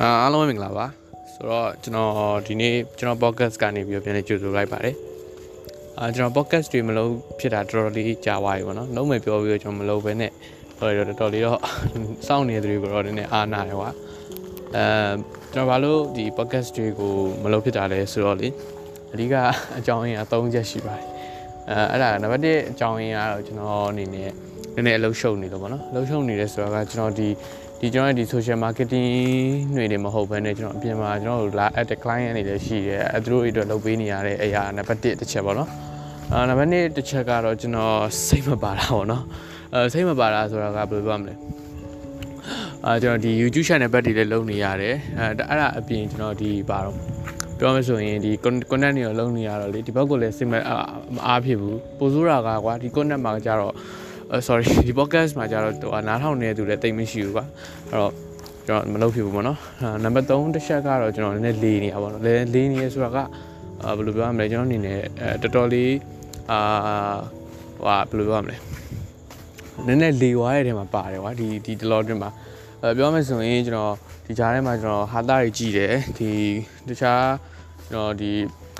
အာအားလုံးပဲမင်္ဂလာပါဆိုတော့ကျွန်တော်ဒီနေ့ကျွန်တော် podcast ကနေပြီးတော့ပြန်လည်ကြိုဆိုလိုက်ပါတယ်အာကျွန်တော် podcast တွေမလုပ်ဖြစ်တာတော်တော်လေးကြာသွားပြီပေါ့နော်လုံးမယ်ပြောပြီးတော့ကျွန်တော်မလုပ်ဘဲနဲ့ဟိုတော်တော်လေးတော့စောင့်နေတဲ့သူတွေကတော့နည်းနည်းအားနာတယ်ကွာအဲကျွန်တော်ဘာလို့ဒီ podcast တွေကိုမလုပ်ဖြစ်တာလဲဆိုတော့လေအဓိကအကြောင်းရင်းက၃ချက်ရှိပါတယ်အဲအဲ့ဒါနံပါတ်1အကြောင်းရင်းကတော့ကျွန်တော်အနေနဲ့နည်းနည်းအလုပ်ရှုပ်နေလို့ပေါ့နော်အလုပ်ရှုပ်နေတယ်ဆိုတော့ကကျွန်တော်ဒီ ဒီကျွန်တော်ဒီ social marketing တွေတွေမဟုတ်ဘဲနဲ့ကျွန်တော်အပြင်မှာကျွန်တော်တို့လာ at the client တွေလည်းရှိတယ်အဲသူတို့တွေအတွက်လုပ်ပေးနေရတဲ့အရာနံပါတ်1တစ်ချက်ပေါ့နော်အာနံပါတ်2တစ်ချက်ကတော့ကျွန်တော်စိတ်မပါတာပေါ့နော်အဲစိတ်မပါတာဆိုတာကဘယ်လိုပြောမလဲအာကျွန်တော်ဒီ YouTube channel ဘက်တွေလည်းလုပ်နေရတယ်အဲအဲ့ဒါအပြင်ကျွန်တော်ဒီပါတော့ပြောမှဆိုရင်ဒီ content တွေလုပ်နေရတော့လေဒီဘက်ကလည်းစိတ်မအားဖြစ်ဘူးပိုဆိုးတာကကွာဒီ content မှာကြတော့ sorry ဒီ podcast မှာကျတော့ဟိုနားထောင်နေတဲ့သူလည်းတိတ်မရှိဘူးကွာအဲ့တော့ကျွန်တော်မလုပ်ဖြစ်ဘူးပေါ့နော်နံပါတ်3တစ်ချက်ကတော့ကျွန်တော်နည်းနည်းလေးနေတာပေါ့နော်လေးလေးနေရဆိုတာကအာဘယ်လိုပြောရမလဲကျွန်တော်အနေနဲ့အဲတော်တော်လေးအာဟိုဘယ်လိုပြောရမလဲနည်းနည်းလေးွားတဲ့ထဲမှာပါတယ်ကွာဒီဒီ dollar တွင်မှာအဲပြောမယ်ဆိုရင်ကျွန်တော်ဒီကြားထဲမှာကျွန်တော်ဟာတာတွေကြည့်တယ်ဒီတခြားကျွန်တော်ဒီ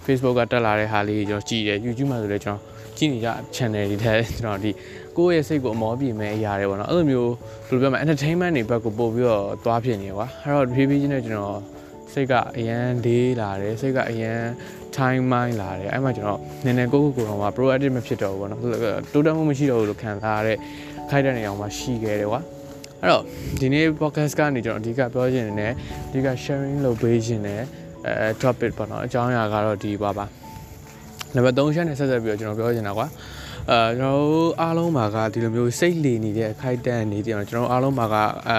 Facebook ကတက်လာတဲ့ဟာလေးကျွန်တော်ကြည့်တယ် YouTube မှာဆိုလည်းကျွန်တော် ကြည့်နေကြ channel တွေထဲကျွန်တော်ဒီကိုယ့်ရဲ့စိတ်ကိုအမောပြေမဲ့အရာတွေပေါ့နော်အဲ့လိုမျိုးဘယ်လိုပြောမလဲ entertainment တွေဘက်ကိုပို့ပြီးတော့သွားဖြစ်နေကွာအဲ့တော့ဖြည်းဖြည်းချင်းနဲ့ကျွန်တော်စိတ်ကအရန်လေးလာတယ်စိတ်ကအရန် time mind လာတယ်အဲ့မှာကျွန်တော်နည်းနည်းကိုယ့်ကိုယ်ကိုယ်တော့ proactive မဖြစ်တော့ဘူးပေါ့နော်တိုးတက်မှုမရှိတော့ဘူးလို့ခံစားရတဲ့ခိုက်တဲ့နေရာမှာရှိခဲ့တယ်ကွာအဲ့တော့ဒီနေ့ podcast ကနေကျွန်တော်အဓိကပြောချင်တယ်အဓိက sharing လုပ်ပေးခြင်းနဲ့အဲ topic ပေါ့နော်အကြောင်းအရာကတော့ဒီပါပါ နံပါတ်3ချက်နဲ့ဆက်ဆက်ပြီးတော့ကျွန်တော်ပြောချင်တာကွာအဲကျွန်တော်တို့အားလုံးမှာကဒီလိုမျိုးစိတ်လီနေတဲ့အခိုက်အတန့်နေတယ်ကျွန်တော်အားလုံးမှာကအဲ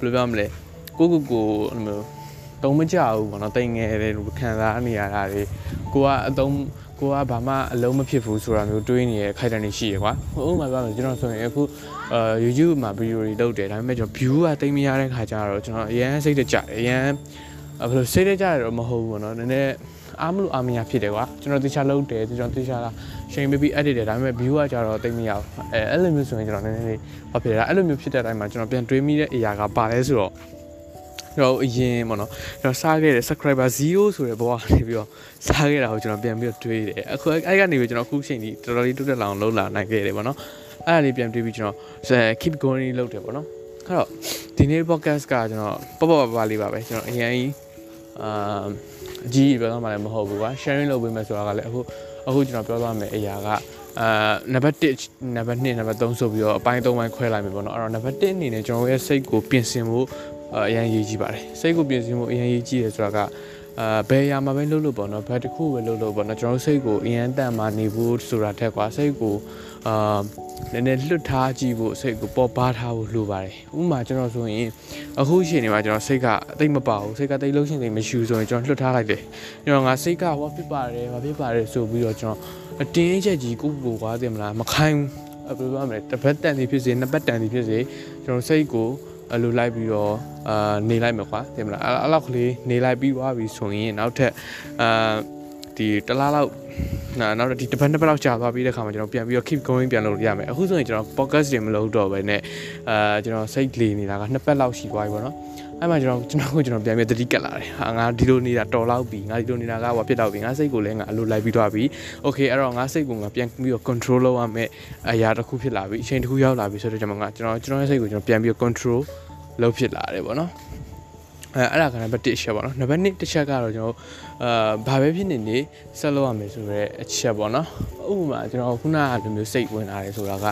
ဘယ်လိုပြောမလဲကိုကိုကိုအဲ့လိုမျိုးတုံးမကြဘူးပေါ့နော်တိမ်ငယ်တယ်လို့ခံစားနေရတာတွေကိုကအတုံးကိုကဘာမှအလုံးမဖြစ်ဘူးဆိုတာမျိုးတွေးနေရခိုက်တန်နေရှိရကွာဟိုဥပမာပြောမယ်ကျွန်တော်ဆိုရင်အခုအဲ YouTube မှာ video တွေလုပ်တယ်ဒါပေမဲ့ကျွန်တော် view ကတိမ်မရတဲ့ခါကျတော့ကျွန်တော်အရန်စိတ်တကြတယ်အရန် ဘယ်လိုစိတ်တကြတယ်တော့မဟုတ်ဘူးပေါ့နော်နည်းနည်းအားမလို့အားမရဖြစ်တယ်ကွာကျွန်တော်တေချာလုပ်တယ်ကျွန်တော်တေချာချိန်ပေးပြီး edit တယ်ဒါပေမဲ့ view ကကြတော့တိတ်မရဘူးအဲအဲ့လိုမျိုးဆိုရင်ကျွန်တော်နည်းနည်းလေးဘာဖြစ်လဲအဲ့လိုမျိုးဖြစ်တဲ့အတိုင်းမှာကျွန်တော်ပြန်တွေးမိတဲ့အရာကပါလဲဆိုတော့ကျွန်တော်အရင်ပေါ့နော်ကျွန်တော်စားခဲ့တဲ့ subscriber 0ဆိုတဲ့ဘဝကနေပြီးတော့စားခဲ့တာကိုကျွန်တော်ပြန်ပြီးတော့တွေးတယ်အခုအဲ့ကနေပြီးကျွန်တော်အခုချိန်ဒီတော်တော်လေးတိုးတက်လာအောင်လုပ်လာနိုင်ခဲ့တယ်ပေါ့နော်အဲ့ဒါလေးပြန်တွေးပြီးကျွန်တော် keep going လုပ်တယ်ပေါ့နော်အဲ့တော့ဒီနေ့ podcast ကကျွန်တော်ပပပပလေးပါပဲကျွန်တော်အရင် အာအကြီးပြောသွားမှလည်းမဟုတ်ဘူးကွာ sharing လုပ်ပေးမယ်ဆိုတာကလည်းအခုအခုကျွန်တော်ပြောသွားမယ်အရာကအာနံပါတ်1နံပါတ်2နံပါတ်3ဆိုပြီးတော့အပိုင်း3ပိုင်းခွဲလိုက်မယ်ပေါ့နော်အဲ့တော့နံပါတ်1အနေနဲ့ကျွန်တော်ရဲ့စိတ်ကိုပြင်ဆင်ဖို့အရင်ရေးကြည့်ပါတယ်စိတ်ကိုပြင်ဆင်ဖို့အရင်ရေးကြည့်တယ်ဆိုတာက အာဘယ်အရာမှာပဲလုပ်လို့ပေါ့နော်ဘယ်တစ်ခုပဲလုပ်လို့ပေါ့နော်ကျွန်တော်စိတ်ကိုအရင်တန်မှနေဖို့ဆိုတာထက်ကွာစိတ်ကိုအာနည်းနည်းလွတ်ထားကြည့်ဖို့စိတ်ကိုပေါ်ပါထားဖို့လိုပါတယ်ဥပမာကျွန်တော်ဆိုရင်အခုအချိန်နေမှာကျွန်တော်စိတ်ကအသိမပါဘူးစိတ်ကတိတ်လို့ရှိရင်မရှိဘူးဆိုရင်ကျွန်တော်လွတ်ထားလိုက်တယ်ကျွန်တော်ငါစိတ်ကဟောဖြစ်ပါတယ်ဘာဖြစ်ပါတယ်ဆိုပြီးတော့ကျွန်တော်အတင်းချက်ကြီးကိုကိုကွာတယ်မလားမခိုင်းဘူးဘယ်လိုပြောမလဲတစ်ပတ်တန်စီဖြစ်စေနှစ်ပတ်တန်စီဖြစ်စေကျွန်တော်စိတ်ကို အလိုလိုက်ပြီးတော့အာနေလိုက်မှာကွာတင်မလားအဲ့လောက်ကလေးနေလိုက်ပြီးသွားပြီဆိုရင်နောက်ထပ်အာဒီတလားလောက်နောက်ဒီတစ်ပတ်နှစ်ပတ်လောက်ကြာသွားပြီးတဲ့ခါမှာကျွန်တော်ပြန်ပြီးတော့ keep going ပြန်လုပ်ရမယ်အခုဆိုရင်ကျွန်တော် podcast တွေမလုပ်တော့ဘဲနဲ့အာကျွန်တော်စိတ်လေနေတာကနှစ်ပတ်လောက်ရှိသွားပြီပေါ့နော် အဲ့မှာကျွန်တော်ကျွန်တော်ကိုကျွန်တော်ပြန်ပြီးတတိကက်လာတယ်ဟာငါဒီလိုနေတာတော်လောက်ပြီငါဒီလိုနေတာကဘာဖြစ်တော့ပြီငါစိတ်ကိုလည်းငါအလိုလိုက်ပြီးသွားပြီโอเคအဲ့တော့ငါစိတ်ကိုငါပြန်ပြီးတော့ control လုပ်ရမယ်အရာတစ်ခုဖြစ်လာပြီအချိန်တစ်ခုရောက်လာပြီဆိုတော့ကျွန်တော်ငါကျွန်တော်ကျွန်တော်ရဲ့စိတ်ကိုကျွန်တော်ပြန်ပြီးတော့ control လုပ်ဖြစ်လာတယ်ပေါ့နော်အဲအဲ့ဒါကနံပါတ်1ချက်ပေါ့နော်နံပါတ်2တစ်ချက်ကတော့ကျွန်တော်အာဘာပဲဖြစ်နေနေဆက်လုပ်ရမယ်ဆိုတော့အချက်ပေါ့နော်ဥပမာကျွန်တော်ခုနကလိုမျိုးစိတ်ဝင်လာတယ်ဆိုတာက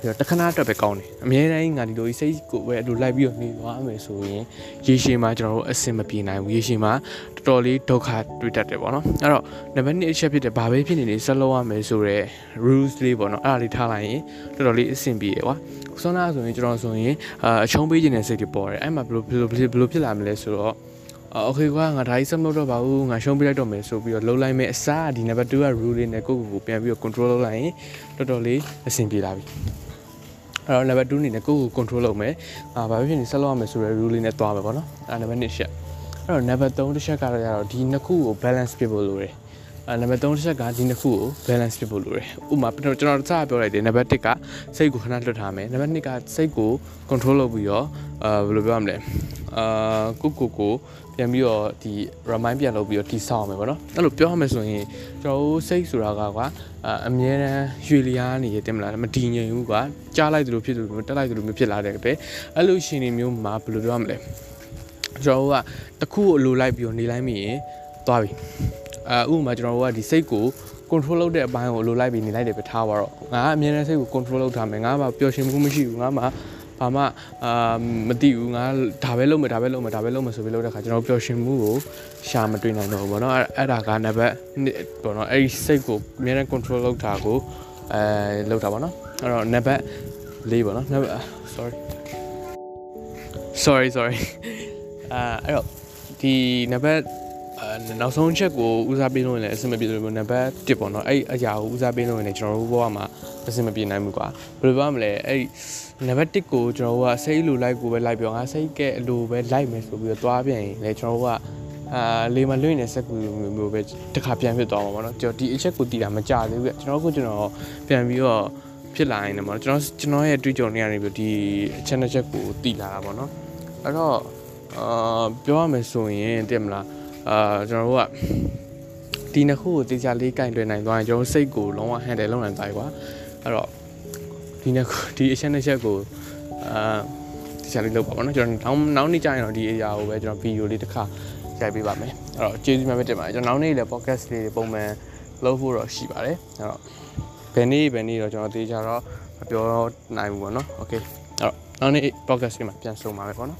ပြီးတော့တခဏအတွက်ပဲကောင်းတယ်အများတိုင်းငါဒီလိုစိတ်ကိုပဲအလိုလိုက်ပြီးတော့နေသွားမယ်ဆိုရင်ရေရှည်မှာကျွန်တော်တို့အဆင်မပြေနိုင်ဘူးရေရှည်မှာတော်တော်လေးဒုက္ခတွေ့တတ်တယ်ပေါ့နော်အဲ့တော့နံပါတ်2အချက်ဖြစ်တဲ့ဘာပဲဖြစ်နေနေဆက်လုပ်ရမယ်ဆိုတော့ rules လေးပေါ့နော်အဲ့ဒါလေးထားလိုက်ရင်တော်တော်လေးအဆင်ပြေရကွာဆွမ်းနာဆိုရင်ကျွန်တော်ဆိုရင်အာအချုံးပေးခြင်းတဲ့စိတ်တွေပေါ်တယ်အဲ့မှာဘယ်လိုဘယ်လိုဘယ်လိုဖြစ်လာမလဲဆိုတော့โอเคကွာငါဒါကြီးစမလို့တော့ပါဘူးငါရှုံးပြလိုက်တော့မယ်ဆိုပြီးတော့လှုပ်လိုက်မယ်အစားဒီနံပါတ်2က rule လေးနဲ့ကိုယ့်ကိုယ်ကိုပြန်ပြီးတော့ control လုပ်လိုက်ရင်တော်တော်လေးအဆင်ပြေလာပြီ အဲ့တော့ level 2အနေနဲ့ကိုယ့်ကို control လုပ်မယ်အာဘာဖြစ်နေဆက်လုပ်ရမယ်ဆိုတဲ့ rule လေးနဲ့တွားမယ်ပေါ့နော်အဲ့ level 1ရှက်အဲ့တော့ level 3တစ်ချက်ကတော့ရတော့ဒီနှစ်ခုကို balance ဖြစ်ဖို့လိုတယ်အဲနံပါတ်3တစ်ချက်ကဒီနှစ်ခုကို balance ဖြစ်ဖို့လိုတယ်ဥပမာကျွန်တော်ကျွန်တော်စပြောလိုက်တယ်နံပါတ်1ကစိတ်ကိုခဏလွတ်ထားမယ်နံပါတ်2ကစိတ်ကို control လုပ်ပြီးတော့အာဘယ်လိုပြောရမလဲအာကိုကိုကို ပြန်ပြီးတော့ဒီ remind ပြန်လုပ်ပြီးတော့တိဆောက်အောင်မယ်ပေါ့နော်အဲ့လိုပြောရမယ်ဆိုရင်ကျွန်တော်တို့စိတ်ဆိုတာကကွာအမြဲတမ်းရွှေလျားနေရတင်မလားမတည်ငြိမ်ဘူးကွာကြားလိုက်သလိုဖြစ်သလိုမျိုးတက်လိုက်သလိုမျိုးဖြစ်လာတဲ့ပဲအဲ့လိုရှင်နေမျိုးမှာဘယ်လိုပြောရမလဲကျွန်တော်တို့ကတစ်ခုကိုအလိုလိုက်ပြီးတော့နေလိုက်မိရင်သွားပြီအဲဥပမာကျွန်တော်တို့ကဒီစိတ်ကို control လုပ်တဲ့အပိုင်းကိုလိုလိုက်ပြီးနေလိုက်တယ်ပဲထားပါတော့ငါကအမြဲတမ်းစိတ်ကို control လုပ်ထားမယ်ငါကပျော်ရွှင်မှုမရှိဘူးငါမှ ဘာမှအာမသိဘူးငါဒါပဲလုပ်မယ်ဒါပဲလုပ်မယ်ဒါပဲလုပ်မယ်ဆိုပြီးလုပ်တဲ့ခါကျွန်တော်ပျော်ရွှင်မှုကိုရှာမတွေ့နိုင်တော့ဘူးပေါ့နော်အဲ့အဲ့ဒါကနံပါတ်1ပေါ့နော်အဲ့ဒီစိတ်ကိုအမြဲတမ်း control လုပ်တာကိုအဲလုပ်တာပေါ့နော်အဲ့တော့နံပါတ်4ပေါ့နော်နံပါတ် sorry sorry sorry အာအဲ့တော့ဒီနံပါတ် အဲနောက်ဆုံးချက်ကိုဦးစားပေးလို့လည်းအဆင်မပြေလို့နံပါတ်1ပေါ့နော်အဲ့အရာကိုဦးစားပေးလို့လည်းကျွန်တော်တို့ဘဝမှာအဆင်မပြေနိုင်ဘူးကွာဘယ်လိုပြောမလဲအဲ့နံပါတ်1ကိုကျွန်တော်တို့ကစိတ်လိုလိုက်ကိုပဲလိုက်ပြောငါစိတ်ကဲအလိုပဲလိုက်မယ်ဆိုပြီးတော့သွားပြန်ရင်လည်းကျွန်တော်တို့ကအာလေမလွင့်နေတဲ့စက်ကူမျိုးမျိုးပဲတစ်ခါပြန်ဖြစ်သွားမှာပေါ့နော်ကျွန်တော်ဒီအချက်ကိုတည်တာမကြသေးဘူးကကျွန်တော်ကကျွန်တော်ပြန်ပြီးတော့ဖြစ်လာရင်လည်းပေါ့နော်ကျွန်တော်ကျွန်တော်ရဲ့တွေးကြုံနေရနေပြီးဒီအချက်နှစ်ချက်ကိုတည်လာတာပေါ့နော်အဲ့တော့အာပြောရမယ်ဆိုရင်တည်မလား အာကျွန်တော်တို့ကဒီနှစ်ခုကိုတေချာလေးကင်တွယ်နိုင်သွားရင်ကျွန်တော်စိတ်ကိုလုံးဝ handle လုပ်နိုင်သွားပြီကွာအဲ့တော့ဒီနှစ်ခုဒီအချက်နှစ်ချက်ကိုအာတေချာလေးလုပ်ပါပါเนาะကျွန်တော်နောက်နောက်နေ့ကျရင်တော့ဒီ area ကိုပဲကျွန်တော်ဗီဒီယိုလေးတစ်ခါရိုက်ပေးပါမယ်အဲ့တော့ကျေးဇူးများပဲတင်ပါတယ်ကျွန်တော်နောက်နေ့လည်း podcast လေးတွေပုံမှန်လုပ်ဖို့တော့ရှိပါတယ်အဲ့တော့ဘယ်နေ့ဘယ်နေ့တော့ကျွန်တော်တေချာတော့မပြောနိုင်ဘူးပေါ့เนาะ okay အဲ့တော့နောက်နေ့ podcast လေးမှာပြန်ဆုံပါမယ်ပေါ့เนาะ